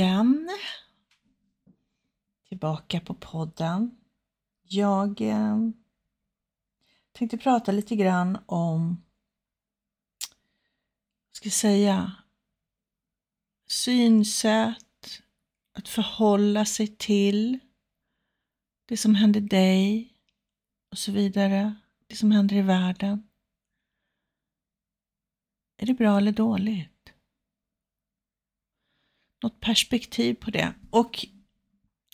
igen. Tillbaka på podden. Jag eh, tänkte prata lite grann om, vad ska jag säga, synsätt, att förhålla sig till det som händer dig och så vidare, det som händer i världen. Är det bra eller dåligt? Något perspektiv på det. Och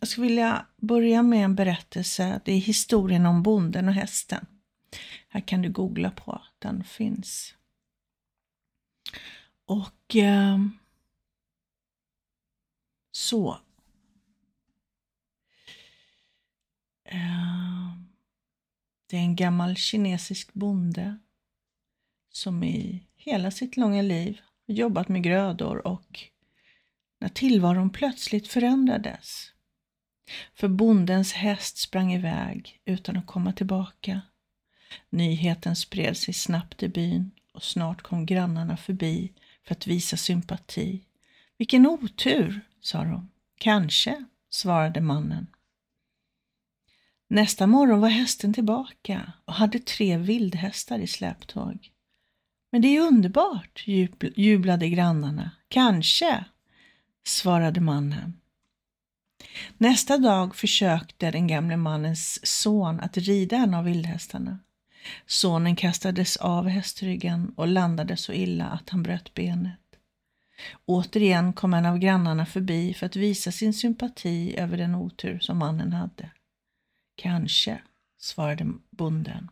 jag skulle vilja börja med en berättelse. Det är historien om bonden och hästen. Här kan du googla på, den finns. Och eh, så. Eh, det är en gammal kinesisk bonde som i hela sitt långa liv jobbat med grödor och när tillvaron plötsligt förändrades. För bondens häst sprang iväg utan att komma tillbaka. Nyheten spred sig snabbt i byn och snart kom grannarna förbi för att visa sympati. Vilken otur, sa de. Kanske, svarade mannen. Nästa morgon var hästen tillbaka och hade tre vildhästar i släptåg. Men det är underbart, jublade grannarna. Kanske, svarade mannen. Nästa dag försökte den gamle mannens son att rida en av vildhästarna. Sonen kastades av hästryggen och landade så illa att han bröt benet. Återigen kom en av grannarna förbi för att visa sin sympati över den otur som mannen hade. Kanske, svarade bonden.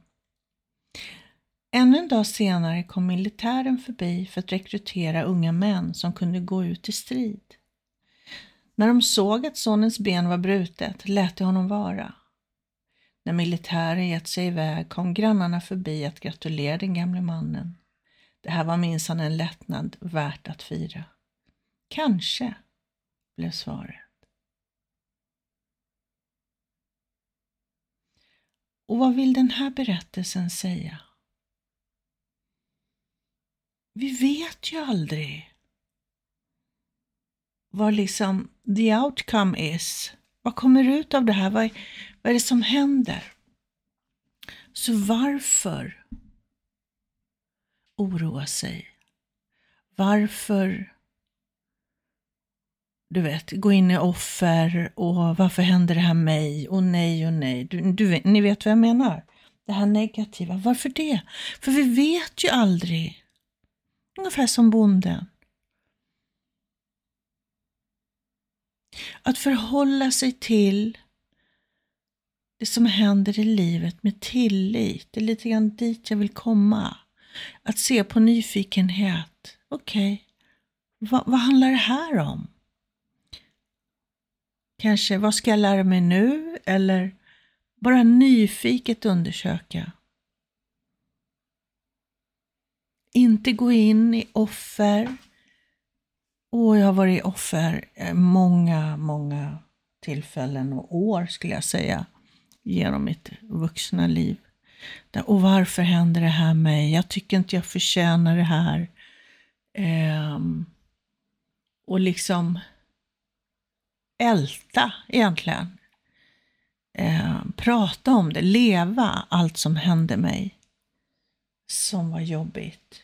Ännu en dag senare kom militären förbi för att rekrytera unga män som kunde gå ut i strid. När de såg att sonens ben var brutet lät de honom vara. När militären gett sig iväg kom grannarna förbi att gratulera den gamle mannen. Det här var minsann en lättnad värt att fira. Kanske, blev svaret. Och vad vill den här berättelsen säga? Vi vet ju aldrig vad liksom the outcome is. Vad kommer ut av det här? Vad är, vad är det som händer? Så varför oroa sig? Varför du vet, gå in i offer och varför händer det här mig och nej och nej. Du, du, ni vet vad jag menar? Det här negativa. Varför det? För vi vet ju aldrig. Ungefär som bonden. Att förhålla sig till det som händer i livet med tillit. Det är lite grann dit jag vill komma. Att se på nyfikenhet. Okej, okay. Va, vad handlar det här om? Kanske, vad ska jag lära mig nu? Eller bara nyfiket undersöka. Inte gå in i offer. Och jag har varit offer eh, många, många tillfällen och år skulle jag säga genom mitt vuxna liv. Och varför händer det här mig? Jag tycker inte jag förtjänar det här. Um, och liksom älta egentligen. Ehm, prata om det, leva allt som hände mig som var jobbigt.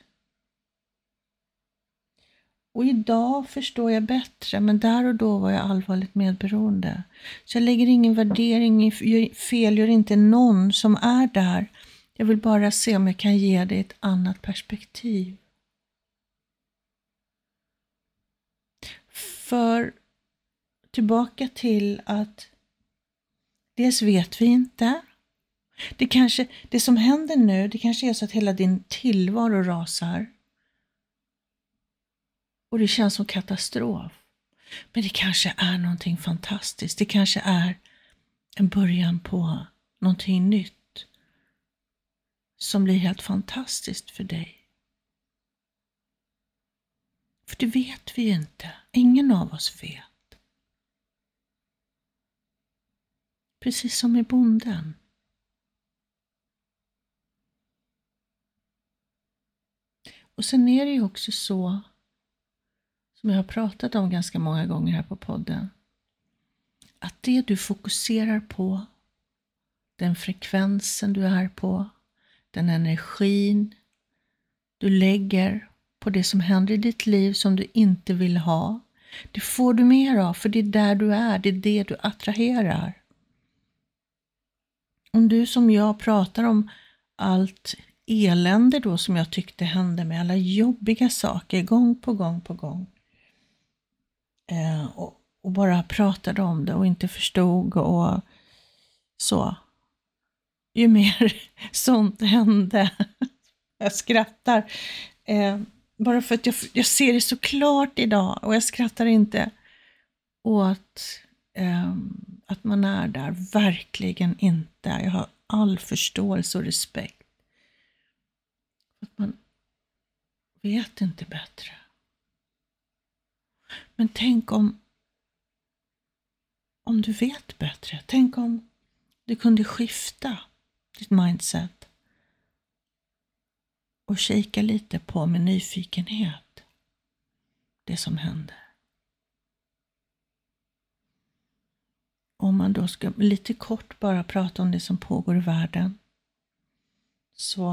Och idag förstår jag bättre, men där och då var jag allvarligt medberoende. Så jag lägger ingen värdering, fel gör inte någon som är där. Jag vill bara se om jag kan ge dig ett annat perspektiv. För tillbaka till att dels vet vi inte. Det, kanske, det som händer nu, det kanske är så att hela din tillvaro rasar. Och det känns som katastrof. Men det kanske är någonting fantastiskt. Det kanske är en början på någonting nytt som blir helt fantastiskt för dig. För det vet vi ju inte. Ingen av oss vet. Precis som i bonden. Och sen är det ju också så, som jag har pratat om ganska många gånger här på podden, att det du fokuserar på, den frekvensen du är på, den energin du lägger på det som händer i ditt liv som du inte vill ha, det får du mer av, för det är där du är, det är det du attraherar. Om du som jag pratar om allt elände då som jag tyckte hände med alla jobbiga saker gång på gång på gång. Eh, och, och, bara pratade om det och inte förstod och så. Ju mer sånt hände, jag skrattar, eh, bara för att jag, jag ser det så klart idag och jag skrattar inte åt eh, att man är där, verkligen inte. Jag har all förståelse och respekt. Att man vet inte bättre. Men tänk om, om du vet bättre. Tänk om du kunde skifta ditt mindset och kika lite på med nyfikenhet det som händer. Om man då ska lite kort bara prata om det som pågår i världen så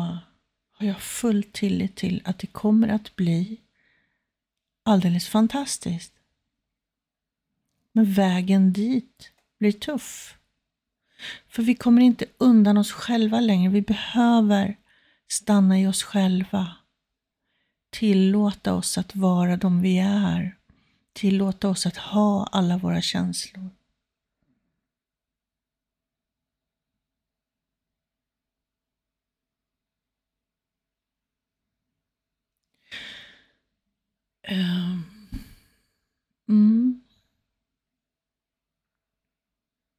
har jag full tillit till att det kommer att bli alldeles fantastiskt. Men vägen dit blir tuff. För vi kommer inte undan oss själva längre. Vi behöver stanna i oss själva. Tillåta oss att vara de vi är. Tillåta oss att ha alla våra känslor. Mm.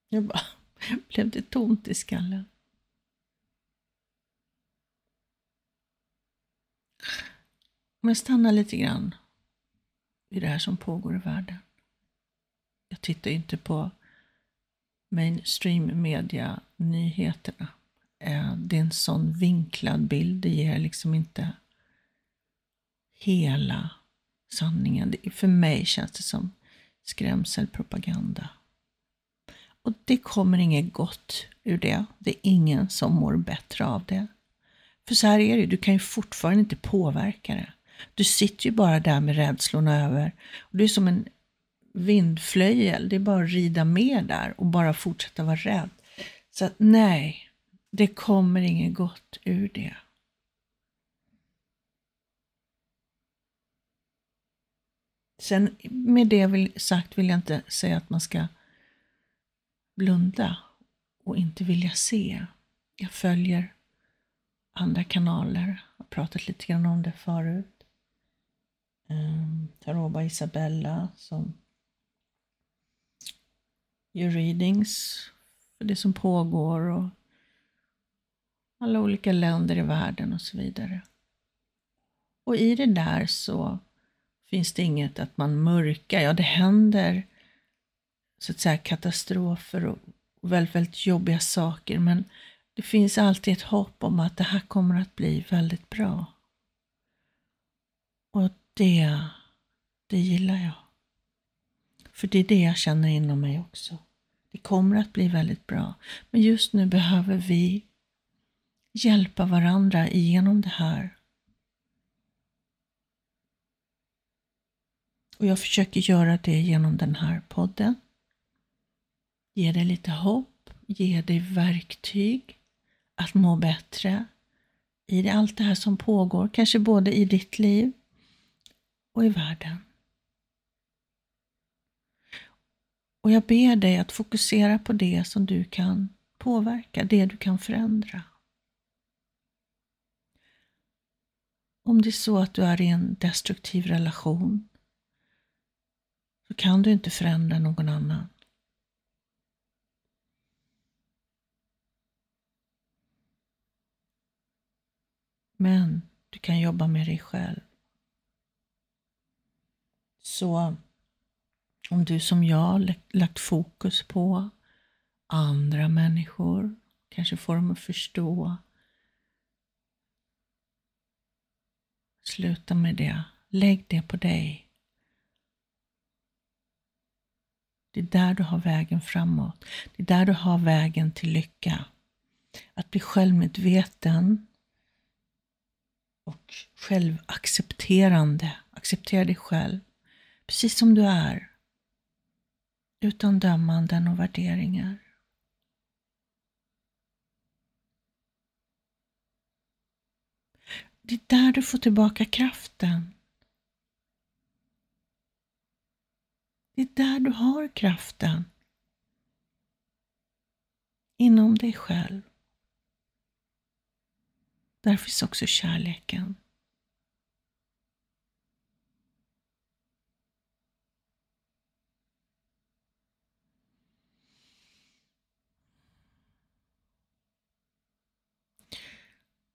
Jag bara blev det tomt i skallen. Om jag stannar lite grann i det här som pågår i världen. Jag tittar inte på mainstream media nyheterna. Eh, det är en sån vinklad bild, det ger liksom inte hela sanningen. För mig känns det som skrämselpropaganda. Och det kommer inget gott ur det. Det är ingen som mår bättre av det. För så här är det du kan ju fortfarande inte påverka det. Du sitter ju bara där med rädslorna över. Och du är som en vindflöjel, det är bara att rida med där och bara fortsätta vara rädd. Så att nej, det kommer inget gott ur det. Sen med det sagt vill jag inte säga att man ska blunda och inte vilja se. Jag följer andra kanaler, jag har pratat lite grann om det förut. Ehm, um, Taroba Isabella som gör readings för det som pågår och alla olika länder i världen och så vidare. Och i det där så finns det inget att man mörkar. Ja, det händer så att säga katastrofer och väldigt, väldigt jobbiga saker, men det finns alltid ett hopp om att det här kommer att bli väldigt bra. Och det, det gillar jag. För det är det jag känner inom mig också. Det kommer att bli väldigt bra. Men just nu behöver vi hjälpa varandra igenom det här Och jag försöker göra det genom den här podden. Ge dig lite hopp, ge dig verktyg att må bättre i allt det här som pågår, kanske både i ditt liv och i världen. Och jag ber dig att fokusera på det som du kan påverka, det du kan förändra. Om det är så att du är i en destruktiv relation, så kan du inte förändra någon annan. Men du kan jobba med dig själv. Så om du som jag lagt fokus på andra människor, kanske får dem att förstå. Sluta med det. Lägg det på dig. Det är där du har vägen framåt. Det är där du har vägen till lycka. Att bli självmedveten och självaccepterande. Acceptera dig själv precis som du är. Utan dömanden och värderingar. Det är där du får tillbaka kraften. Det är där du har kraften. Inom dig själv. Där finns också kärleken.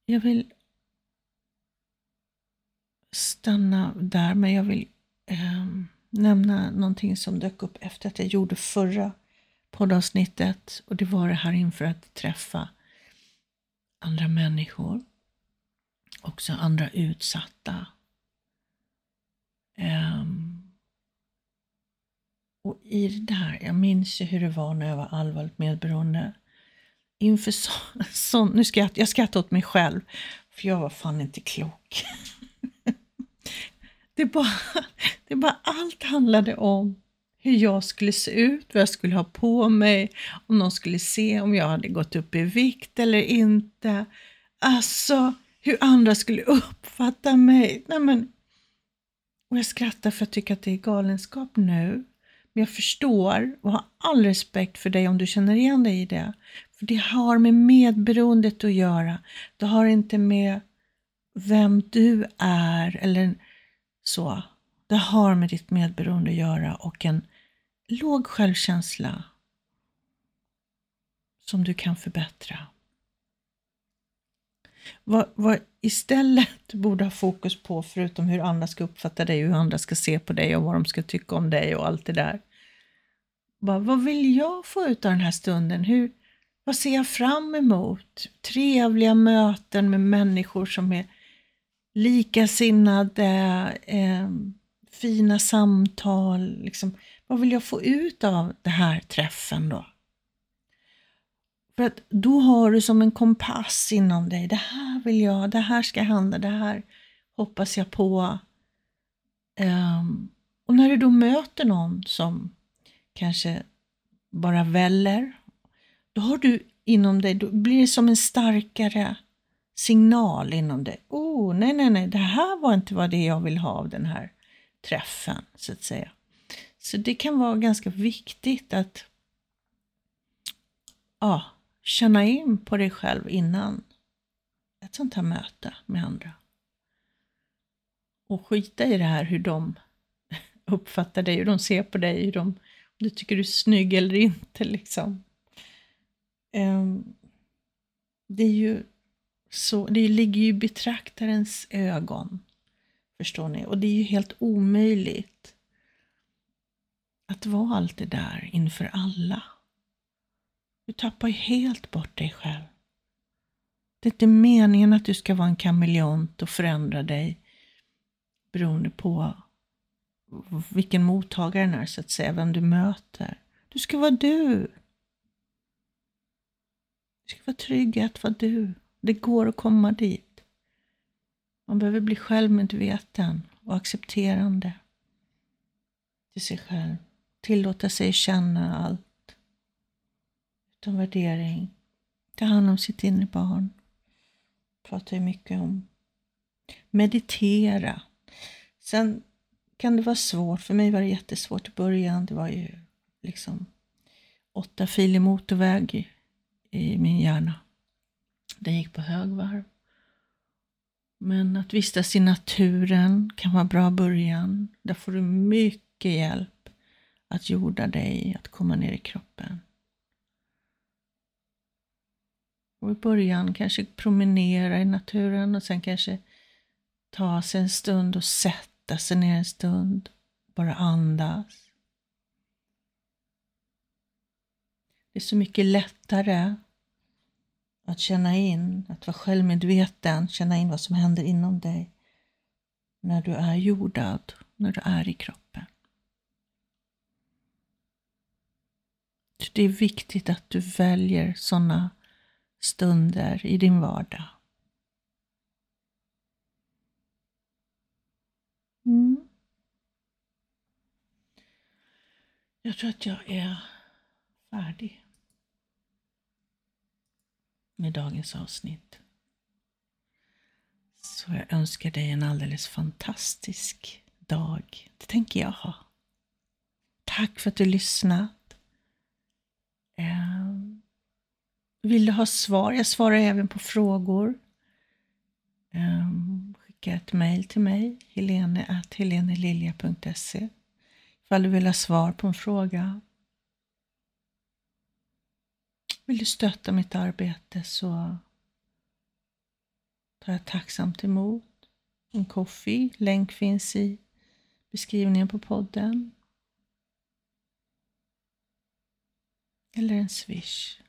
Jag vill stanna där, men jag vill um nämna någonting som dök upp efter att jag gjorde förra poddavsnittet och det var det här inför att träffa andra människor, också andra utsatta. Um, och i det där, jag minns ju hur det var när jag var allvarligt medberoende. Inför så, så nu skrattar jag, jag skrattar åt mig själv, för jag var fan inte klok. det, bara, det bara allt handlade om hur jag skulle se ut, vad jag skulle ha på mig, om någon skulle se om jag hade gått upp i vikt eller inte. Alltså, hur andra skulle uppfatta mig. Nej, men, och jag skrattar för jag tycker att det är galenskap nu. Men jag förstår och har all respekt för dig om du känner igen dig i det. För det har med medberoendet att göra. Det har inte med vem du är eller så. Det har med ditt medberoende att göra och en låg självkänsla som du kan förbättra. Vad, vad istället borde ha fokus på, förutom hur andra ska uppfatta dig, hur andra ska se på dig och vad de ska tycka om dig och allt det där. Bara, vad vill jag få ut av den här stunden? Hur, vad ser jag fram emot? Trevliga möten med människor som är likasinnade, eh, fina samtal. Liksom. Vad vill jag få ut av den här träffen då? För att då har du som en kompass inom dig. Det här vill jag, det här ska hända, det här hoppas jag på. Um, och när du då möter någon som kanske bara väller, då har du inom dig, då blir det som en starkare signal inom dig. Oh, nej, nej, nej, det här var inte vad det jag vill ha av den här träffen, så att säga. Så det kan vara ganska viktigt att ja, känna in på dig själv innan ett sånt här möte med andra. Och skita i det här hur de uppfattar dig, hur de ser på dig, hur de, om du tycker du är snygg eller inte. Liksom. Um, det är ju så, det ligger ju i betraktarens ögon. Förstår ni? Och det är ju helt omöjligt att vara allt det där inför alla. Du tappar ju helt bort dig själv. Det är inte meningen att du ska vara en kameleont och förändra dig beroende på vilken mottagaren är, så att säga, vem du möter. Du ska vara du. Du ska vara trygg i att vara du. Det går att komma dit. Man behöver bli självmedveten och accepterande till sig själv. Tillåta sig känna allt utan värdering. Ta hand om sitt inre barn. Pratar ju mycket om. Meditera. Sen kan det vara svårt. För mig var det jättesvårt i början. Det var ju liksom åtta filer motorväg i min hjärna. Den gick på högvarv. Men att vistas i naturen kan vara bra början. Där får du mycket hjälp att jorda dig, att komma ner i kroppen. Och i början kanske promenera i naturen och sen kanske ta sig en stund och sätta sig ner en stund. Bara andas. Det är så mycket lättare att känna in, att vara självmedveten, känna in vad som händer inom dig. när du är jordad, när du är i kroppen. Det är viktigt att du väljer sådana stunder i din vardag. Mm. Jag tror att jag är färdig med dagens avsnitt. Så jag önskar dig en alldeles fantastisk dag. Det tänker jag ha. Tack för att du lyssnat. Ehm, vill du ha svar? Jag svarar även på frågor. Ehm, skicka ett mejl till mig, helenehelenelilja.se, ifall du vill ha svar på en fråga. Vill du stötta mitt arbete så tar jag tacksamt emot en koffe. Länk finns i beskrivningen på podden. Eller en swish.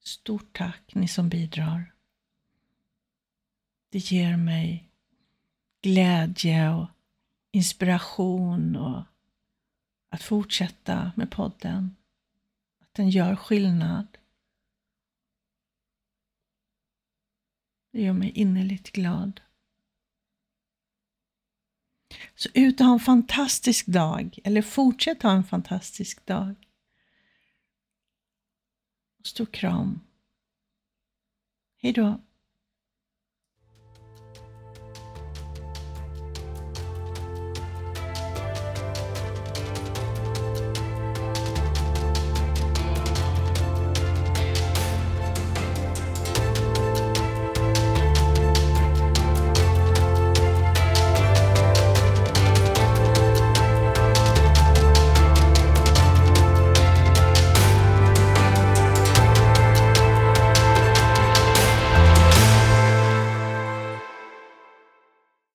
Stort tack ni som bidrar. Det ger mig glädje och inspiration och att fortsätta med podden. Att den gör skillnad. Det gör mig innerligt glad. Så ut och ha en fantastisk dag, eller fortsätt ha en fantastisk dag. Stor kram. Hej då.